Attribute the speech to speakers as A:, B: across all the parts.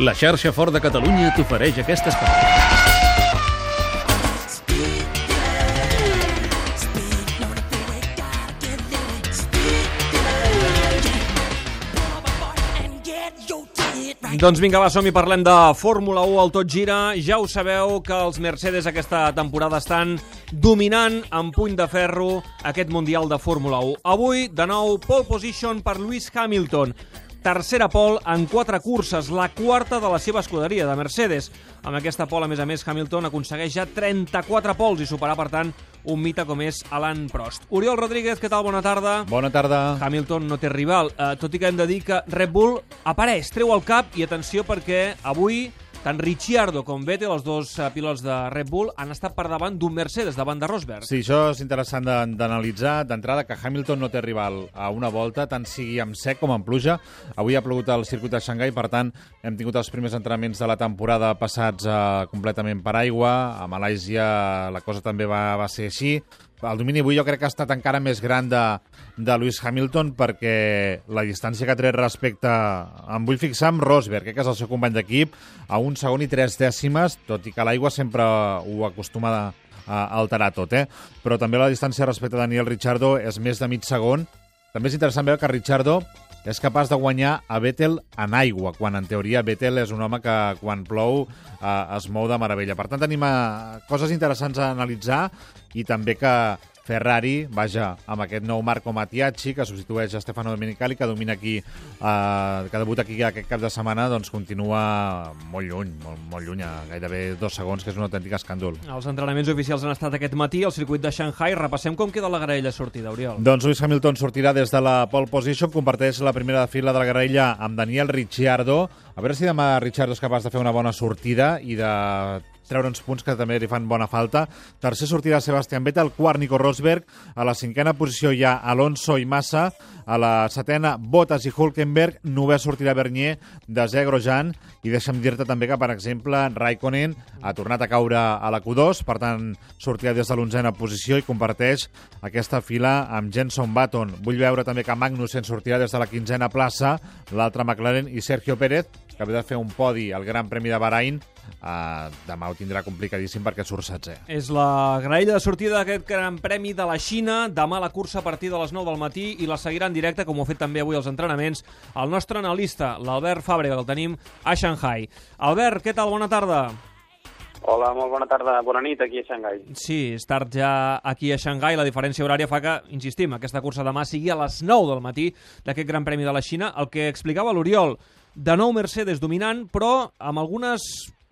A: La xarxa Fort de Catalunya t'ofereix aquest espai. Doncs vinga, va, som i parlem de Fórmula 1 al Tot Gira. Ja ho sabeu que els Mercedes aquesta temporada estan dominant amb puny de ferro aquest Mundial de Fórmula 1. Avui, de nou, pole position per Lewis Hamilton. Tercera pole en quatre curses, la quarta de la seva escuderia, de Mercedes. Amb aquesta pole, a més a més, Hamilton aconsegueix ja 34 pols i superar, per tant, un mite com és Alan Prost. Oriol Rodríguez, què tal? Bona tarda.
B: Bona tarda.
A: Hamilton no té rival, eh, tot i que hem de dir que Red Bull apareix, treu el cap i atenció perquè avui tant Ricciardo com Vettel, els dos eh, pilots de Red Bull, han estat per davant d'un Mercedes, davant de Rosberg.
B: Sí, això és interessant d'analitzar. D'entrada, que Hamilton no té rival a una volta, tant sigui amb sec com amb pluja. Avui ha plogut al circuit de Xangai, per tant, hem tingut els primers entrenaments de la temporada passats eh, completament per aigua. A Malàisia la cosa també va, va ser així. El domini avui jo crec que ha estat encara més gran de, de Lewis Hamilton perquè la distància que ha tret respecte... Em vull fixar amb Rosberg, crec que és el seu company d'equip, a un segon i tres dècimes, tot i que l'aigua sempre ho acostuma a, a alterar tot, eh? Però també la distància respecte a Daniel Ricciardo és més de mig segon. També és interessant veure que Ricciardo és capaç de guanyar a Vettel en aigua, quan en teoria Vettel és un home que quan plou eh, es mou de meravella. Per tant, tenim eh, coses interessants a analitzar i també que Ferrari, vaja, amb aquest nou Marco Matiacci, que substitueix a Stefano Domenicali, que domina aquí, eh, que debuta aquí aquest cap de setmana, doncs continua molt lluny, molt, molt lluny, a gairebé dos segons, que és un autèntic escàndol.
A: Els entrenaments oficials han estat aquest matí al circuit de Shanghai. Repassem com queda la graella sortida, Oriol.
B: Doncs Lewis Hamilton sortirà des de la pole position, comparteix la primera fila de la graella amb Daniel Ricciardo. A veure si demà Ricciardo és capaç de fer una bona sortida i de treure uns punts que també li fan bona falta. Tercer sortida Sebastián Vettel, quart Nico Rosberg, a la cinquena posició hi ha Alonso i Massa, a la setena Bottas i Hulkenberg, novè sortirà Bernier, desè Grosjean, i deixa'm dir-te també que, per exemple, Raikkonen ha tornat a caure a la Q2, per tant, sortirà des de l'onzena posició i comparteix aquesta fila amb Jenson Button. Vull veure també que Magnussen sortirà des de la quinzena plaça, l'altre McLaren i Sergio Pérez, que ve de fer un podi al Gran Premi de Bahrain, uh, demà ho tindrà complicadíssim perquè surt setzè.
A: És la graella de sortida d'aquest Gran Premi de la Xina. Demà la cursa a partir de les 9 del matí i la seguirà en directe, com ho ha fet també avui als entrenaments, el nostre analista, l'Albert Fàbrega, que el tenim a Shanghai. Albert, què tal? Bona tarda.
C: Hola, molt bona tarda, bona nit aquí a Xangai.
A: Sí, és tard ja aquí a Xangai. La diferència horària fa que, insistim, aquesta cursa demà sigui a les 9 del matí d'aquest Gran Premi de la Xina. El que explicava l'Oriol, de nou Mercedes dominant, però amb algunes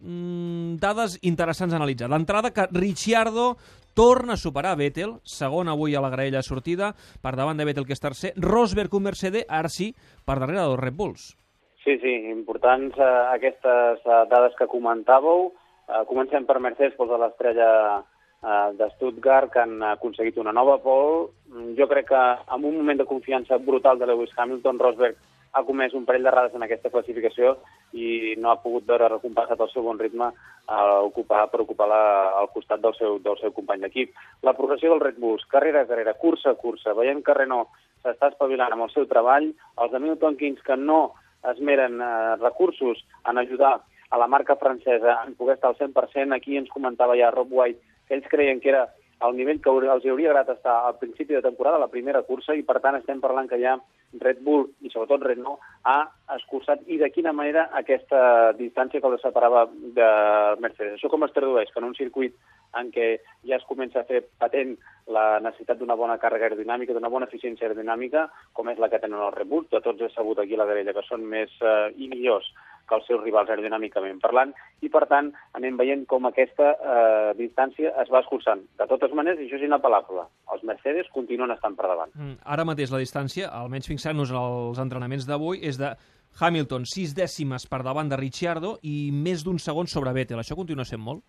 A: mm, dades interessants a analitzar. D'entrada, que Ricciardo torna a superar Vettel, segon avui a la graella sortida, per davant de Vettel, que és tercer. Rosberg, un Mercedes, ara sí, per darrere dels Red Bulls.
C: Sí, sí, importants eh, aquestes eh, dades que comentàveu. Eh, comencem per Mercedes, doncs, de l'estrella eh, de Stuttgart, que han aconseguit una nova pole. Mm, Jo crec que amb un moment de confiança brutal de Lewis Hamilton, Rosberg ha comès un parell d'errades en aquesta classificació i no ha pogut veure recompensat el seu bon ritme a ocupar, per ocupar la, al costat del seu, del seu company d'equip. La progressió dels Red Bulls, carrera a carrera, cursa a cursa, veiem que Renault s'està espavilant amb el seu treball, els de Milton Keynes que no esmeren eh, recursos en ajudar a la marca francesa en poder estar al 100%, aquí ens comentava ja Rob White que ells creien que era el nivell que els hauria agradat estar al principi de temporada, la primera cursa, i per tant estem parlant que ja Red Bull i sobretot Renault ha escurçat i de quina manera aquesta distància que els separava de Mercedes. Això com es tradueix? Que en un circuit en què ja es comença a fer patent la necessitat d'una bona càrrega aerodinàmica, d'una bona eficiència aerodinàmica, com és la que tenen els Red Bull, de tots és sabut aquí a la grella, que són més eh, i millors que els seus rivals aerodinàmicament parlant, i per tant anem veient com aquesta eh, distància es va escurçant. De totes maneres, això és inapel·lable, els Mercedes continuen estant per davant.
A: Mm, Ara mateix la distància, almenys fixant-nos als entrenaments d'avui, és de Hamilton 6 dècimes per davant de Ricciardo i més d'un segon sobre Vettel. Això continua sent molt?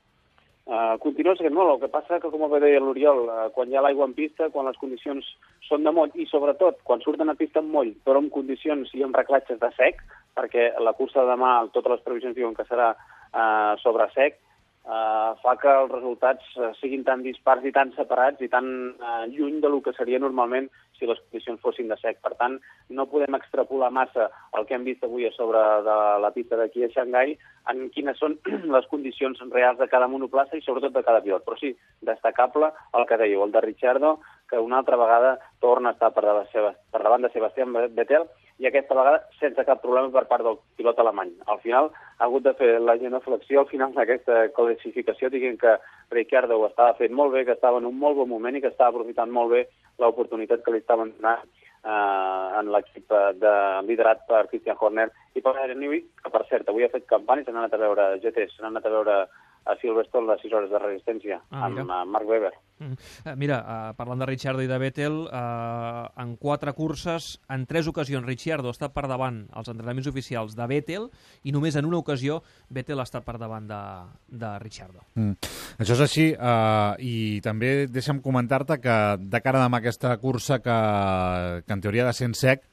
C: Uh, continua sent molt, el que passa que, com ho deia l'Oriol, uh, quan hi ha l'aigua en pista, quan les condicions són de moll, i sobretot quan surten a pista en moll, però en condicions i amb reclatges de sec, perquè la cursa de demà, totes les previsions diuen que serà uh, sobre sec, eh, fa que els resultats eh, siguin tan dispars i tan separats i tan eh, lluny de lo que seria normalment si les condicions fossin de sec. Per tant, no podem extrapolar massa el que hem vist avui a sobre de la pista d'aquí a Xangai en quines són les condicions reals de cada monoplaça i sobretot de cada pilot. Però sí, destacable el que dèieu, el de Richardo, que una altra vegada torna a estar per davant, de Sebastián Vettel i aquesta vegada sense cap problema per part del pilot alemany. Al final ha hagut de fer la genoflexió al final d'aquesta classificació, dient que Ricciardo ho estava fent molt bé, que estava en un molt bon moment i que estava aprofitant molt bé l'oportunitat que li estaven donant eh, en l'equip de liderat per Christian Horner i per Aaron Newey, que per cert avui ha fet campanya, s'han anat a veure GT, s'han anat a veure a Silverstone les 6 hores de resistència ah, amb mira. Mark Webber.
A: Mm. Eh, mira, uh, parlant de Ricciardo i de Vettel, uh, en quatre curses, en tres ocasions Ricciardo està per davant als entrenaments oficials de Vettel i només en una ocasió Vettel està per davant de, de Ricciardo.
B: Mm. Això és així uh, i també deixa'm comentar-te que de cara a demà aquesta cursa que, que en teoria ha de ser en sec,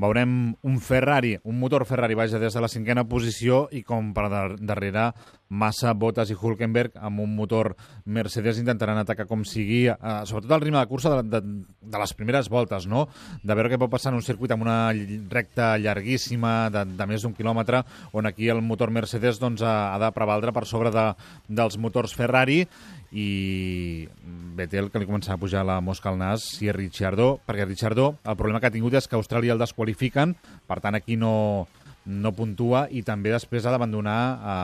B: veurem un Ferrari, un motor Ferrari, vaja, des de la cinquena posició i com per darrere Massa, Bottas i Hulkenberg amb un motor Mercedes intentaran atacar com sigui, eh, sobretot al ritme de cursa de, de, de les primeres voltes, no? De veure què pot passar en un circuit amb una recta llarguíssima de, de més d'un quilòmetre, on aquí el motor Mercedes doncs, ha, ha de prevaldre per sobre de, dels motors Ferrari i Vettel, que li comença a pujar la mosca al nas, si és Ricciardo, perquè Ricciardo, el problema que ha tingut és que Austràlia el desqualifiquen, per tant aquí no, no puntua i també després ha d'abandonar a,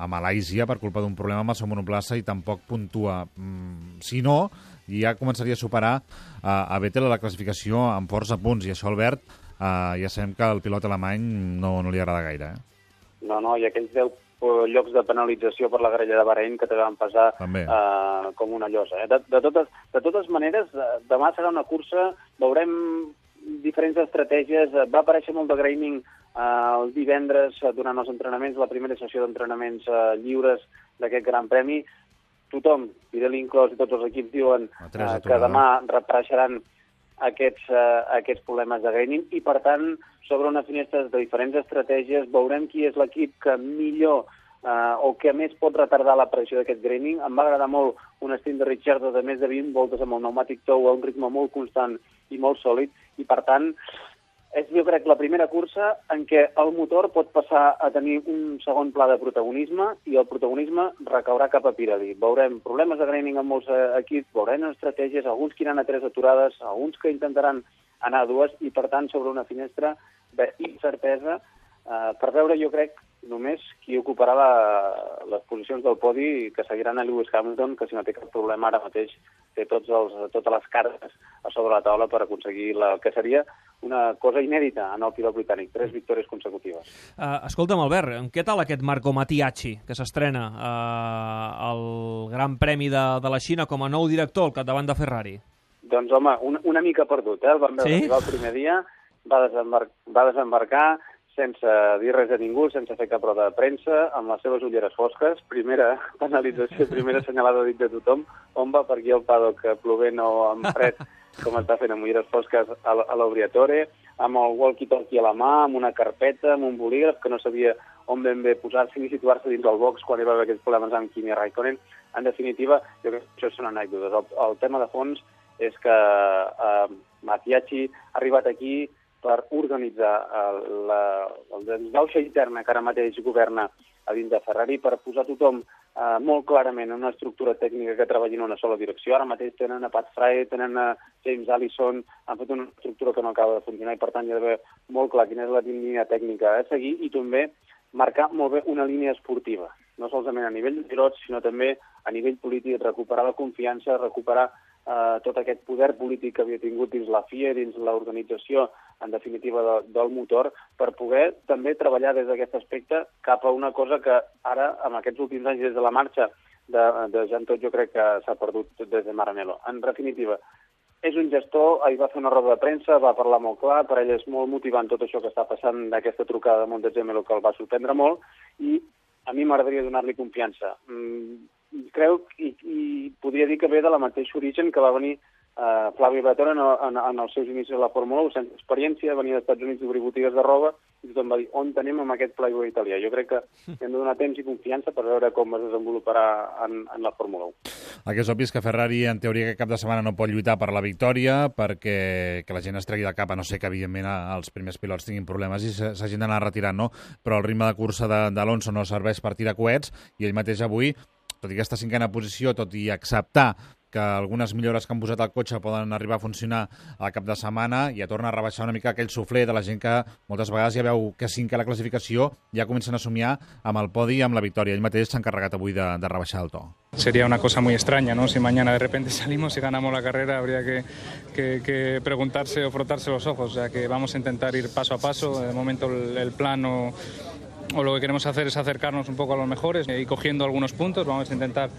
B: a Malàisia per culpa d'un problema amb el seu monoplaça i tampoc puntua. Mm, si no, ja començaria a superar a, a Vettel a la classificació amb força punts i això, Albert, uh, ja sabem que el pilot alemany no, no li agrada gaire. Eh?
C: No, no, i aquells 10 llocs de penalització per la grella de Bahrein que te van passar eh, com una llosa. Eh? De, de, totes, de totes maneres, demà serà una cursa, veurem diferents estratègies. Va aparèixer molt de graining eh, el divendres eh, durant els entrenaments, la primera sessió d'entrenaments eh, lliures d'aquest Gran Premi. Tothom, Pirelli inclòs i tots els equips, diuen eh, que demà repareixeran aquests, eh, aquests problemes de graining i, per tant, sobre una finestra de diferents estratègies veurem qui és l'equip que millor eh, o que més pot retardar l'aparició d'aquest graining. Em va agradar molt un estil de Richard de més de 20 voltes amb el pneumàtic tou a un ritme molt constant i molt sòlid i, per tant, és, jo crec, la primera cursa en què el motor pot passar a tenir un segon pla de protagonisme i el protagonisme recaurà cap a Pirelli. Veurem problemes de graining en molts eh, equips, veurem estratègies, alguns que iran a tres aturades, alguns que intentaran anar a dues i, per tant, sobre una finestra d'incertesa eh, per veure, jo crec, només qui ocuparà la, les posicions del podi que seguiran a Lewis Hamilton, que si no té cap problema ara mateix té tots els, totes les cartes a sobre la taula per aconseguir la, que seria una cosa inèdita en el pilot britànic, tres victòries consecutives.
A: Uh, escolta'm, Albert, què tal aquest Marco Matiachi, que s'estrena uh, al Gran Premi de, de la Xina com a nou director al capdavant de Ferrari?
C: Doncs, home, una, una mica perdut, eh? El vam veure sí? el primer dia, va, desembar va desembarcar sense dir res a ningú, sense fer cap roda de premsa, amb les seves ulleres fosques, primera penalització, primera assenyalada dit de tothom, on va per aquí el paddock plovent o amb fred, com està fent amb ulleres fosques a l'Obriatore, amb el walkie-talkie a la mà, amb una carpeta, amb un bolígraf, que no sabia on ben bé posar-se ni situar-se dins del box quan hi va haver aquests problemes amb Kimi Raikkonen. En definitiva, jo crec que això són anècdotes. El, el tema de fons és que eh, Matiachi ha arribat aquí per organitzar el, la, el desgauxa interna que ara mateix governa a dins de Ferrari per posar tothom eh, molt clarament en una estructura tècnica que treballi en una sola direcció. Ara mateix tenen a Pat Fry, tenen a James Allison, han fet una estructura que no acaba de funcionar i per tant hi ha d'haver molt clar quina és la línia tècnica a seguir i també marcar molt bé una línia esportiva, no solament a nivell de pilots, sinó també a nivell polític, recuperar la confiança, recuperar eh, tot aquest poder polític que havia tingut dins la FIA, dins l'organització, en definitiva, de, del motor, per poder també treballar des d'aquest aspecte cap a una cosa que ara, en aquests últims anys, des de la marxa de, de Jean Tot, jo crec que s'ha perdut des de Maranello. En definitiva, és un gestor, ahir va fer una roda de premsa, va parlar molt clar, per ell és molt motivant tot això que està passant d'aquesta trucada de Montezemelo que el va sorprendre molt, i a mi m'agradaria donar-li confiança. Mm, creu i, i podria dir que ve de la mateixa origen que va venir Uh, Flavio Briatore en, en, en els seus inicis a la Fórmula 1, sense experiència, venia dels Estats Units d'obrir botigues de roba i tothom va dir on tenim amb aquest Playboy italià. Jo crec que hem de donar temps i confiança per veure com es desenvoluparà en, en la Fórmula 1.
B: El que és obvi és que Ferrari, en teoria, aquest cap de setmana no pot lluitar per la victòria perquè que la gent es tregui de cap, a no ser que, evidentment, els primers pilots tinguin problemes i s'hagin d'anar retirant, no? Però el ritme de cursa d'Alonso no serveix per tirar coets i ell mateix avui tot i aquesta cinquena posició, tot i acceptar que algunes millores que han posat al cotxe poden arribar a funcionar al cap de setmana i ja torna a rebaixar una mica aquell sufler de la gent que moltes vegades ja veu que cinquè a la classificació ja comencen a somiar amb el podi i amb la victòria. Ell mateix s'ha encarregat avui de, de rebaixar el to.
D: Sería una cosa muy extraña, ¿no? Si mañana de repente salimos y ganamos la carrera, habría que, que, que preguntarse o frotarse los ojos. O sea que vamos a intentar ir paso a paso. De momento el, el plano o lo que queremos hacer es acercarnos un poco a los mejores y cogiendo algunos puntos. Vamos a intentar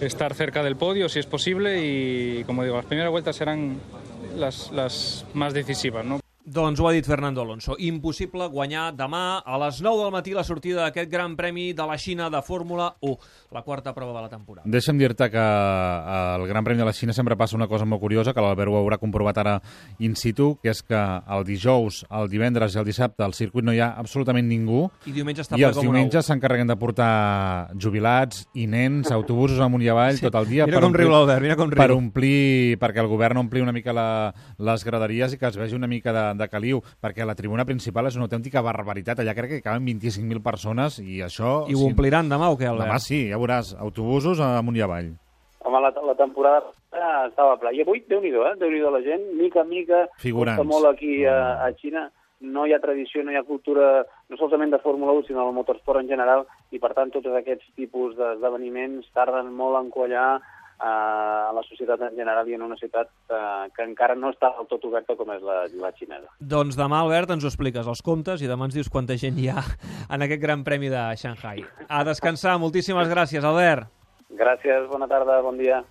D: estar cerca del podio si es posible y, como digo, las primeras vueltas serán las, las más decisivas. ¿no?
A: Doncs ho ha dit Fernando Alonso. Impossible guanyar demà a les 9 del matí la sortida d'aquest Gran Premi de la Xina de Fórmula 1, la quarta prova de la temporada.
B: Deixa'm dir-te que al Gran Premi de la Xina sempre passa una cosa molt curiosa, que l'Albert ho haurà comprovat ara in situ, que és que el dijous, el divendres i el dissabte al circuit no hi ha absolutament ningú
A: I diumenge està
B: i els
A: com un ou.
B: diumenges s'encarreguen de portar jubilats i nens, autobusos amunt i avall
A: Sí.
B: tot el dia
A: Mira com riu l'Albert, mira com riu.
B: per omplir, perquè el govern ompli una mica la, les graderies i que es vegi una mica de, de caliu, perquè la tribuna principal és una autèntica barbaritat. Allà crec que caben 25.000 persones i això...
A: I ho ompliran demà o què, Albert?
B: Demà sí, ja veuràs, autobusos amunt i avall.
C: Home, la, la temporada passada estava pla. I avui, Déu-n'hi-do, eh? Déu-n'hi-do la gent, mica en mica,
B: Figurants.
C: costa molt aquí a, a Xina, no hi ha tradició, no hi ha cultura, no solament de Fórmula 1, sinó del motorsport en general, i per tant tots aquests tipus d'esdeveniments tarden molt en quallar eh, a la societat en general i en una ciutat eh, que encara no està del tot oberta com és la, la xinesa.
A: Doncs demà, Albert, ens ho expliques, els comptes, i demà ens dius quanta gent hi ha en aquest Gran Premi de Shanghai. A descansar. Moltíssimes gràcies, Albert.
C: Gràcies, bona tarda, bon dia.